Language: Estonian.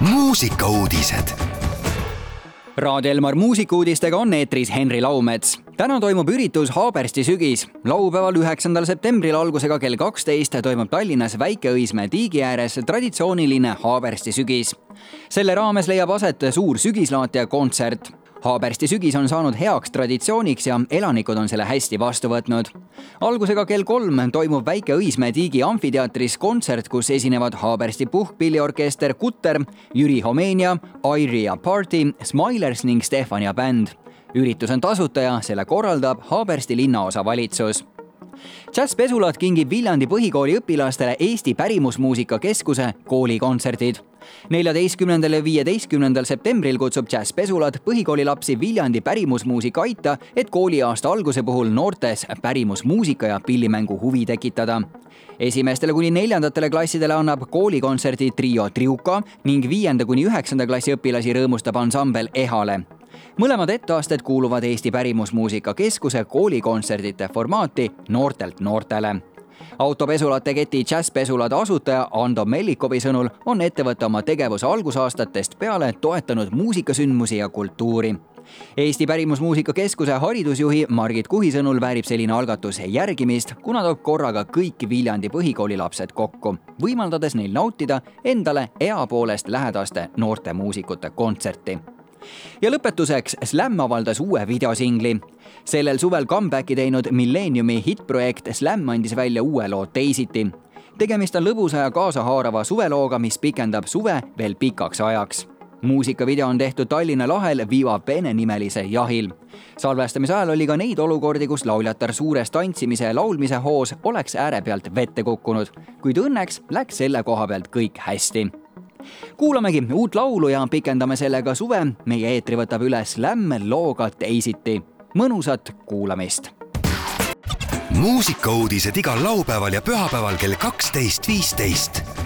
muusikauudised. Raadio Elmar muusikauudistega on eetris Henri Laumets. täna toimub üritus Haabersti sügis. laupäeval, üheksandal septembril algusega kell kaksteist toimub Tallinnas Väike-Õismäe tiigi ääres traditsiooniline Haabersti sügis. selle raames leiab aset suur sügislaatja kontsert Haabersti sügis on saanud heaks traditsiooniks ja elanikud on selle hästi vastu võtnud. algusega kell kolm toimub Väike-Õismäe tiigi amfiteatris kontsert, kus esinevad Haabersti puhkpilliorkester Kutter, Jüri Homenia, Airi ja Party, Smilers ning Stefania bänd. üritus on tasuta ja selle korraldab Haabersti linnaosavalitsus Jazz Pesulat kingib Viljandi põhikooli õpilastele Eesti Pärimusmuusika Keskuse koolikontserdid. neljateistkümnendal ja viieteistkümnendal septembril kutsub Jazz Pesulat põhikooli lapsi Viljandi pärimusmuusika aita, et kooliaasta alguse puhul noortes pärimusmuusika ja pillimängu huvi tekitada. esimestele kuni neljandatele klassidele annab koolikontserdi trio Triuka ning viienda kuni üheksanda klassi õpilasi rõõmustab ansambel Ehale mõlemad etteasted kuuluvad Eesti Pärimusmuusika Keskuse koolikontserdite formaati Noortelt noortele autopesulate keti Jazzpesulade asutaja Ando Mellikovi sõnul on ettevõte oma tegevuse algusaastatest peale toetanud muusikasündmusi ja kultuuri. Eesti Pärimusmuusika Keskuse haridusjuhi Margit Kuhi sõnul väärib selline algatus järgimist, kuna toob korraga kõik Viljandi põhikooli lapsed kokku, võimaldades neil nautida endale ea poolest lähedaste noorte muusikute kontserti ja lõpetuseks, Slam avaldas uue videosingli. sellel suvel comeback'i teinud Millenniumi hittprojekt Slam andis välja uue loo Teisiti. tegemist on lõbusa ja kaasahaarava suvelooga, mis pikendab suve veel pikaks ajaks muusikavideo on tehtud Tallinna lahel Viva Bene nimelise jahil. salvestamise ajal oli ka neid olukordi, kus lauljatar suures tantsimise ja laulmise hoos oleks ääre pealt vette kukkunud, kuid õnneks läks selle koha pealt kõik hästi kuulamegi uut laulu ja pikendame sellega suve. meie eetri võtab üles Lämm looga teisiti. mõnusat kuulamist. muusikauudised igal laupäeval ja pühapäeval kell kaksteist, viisteist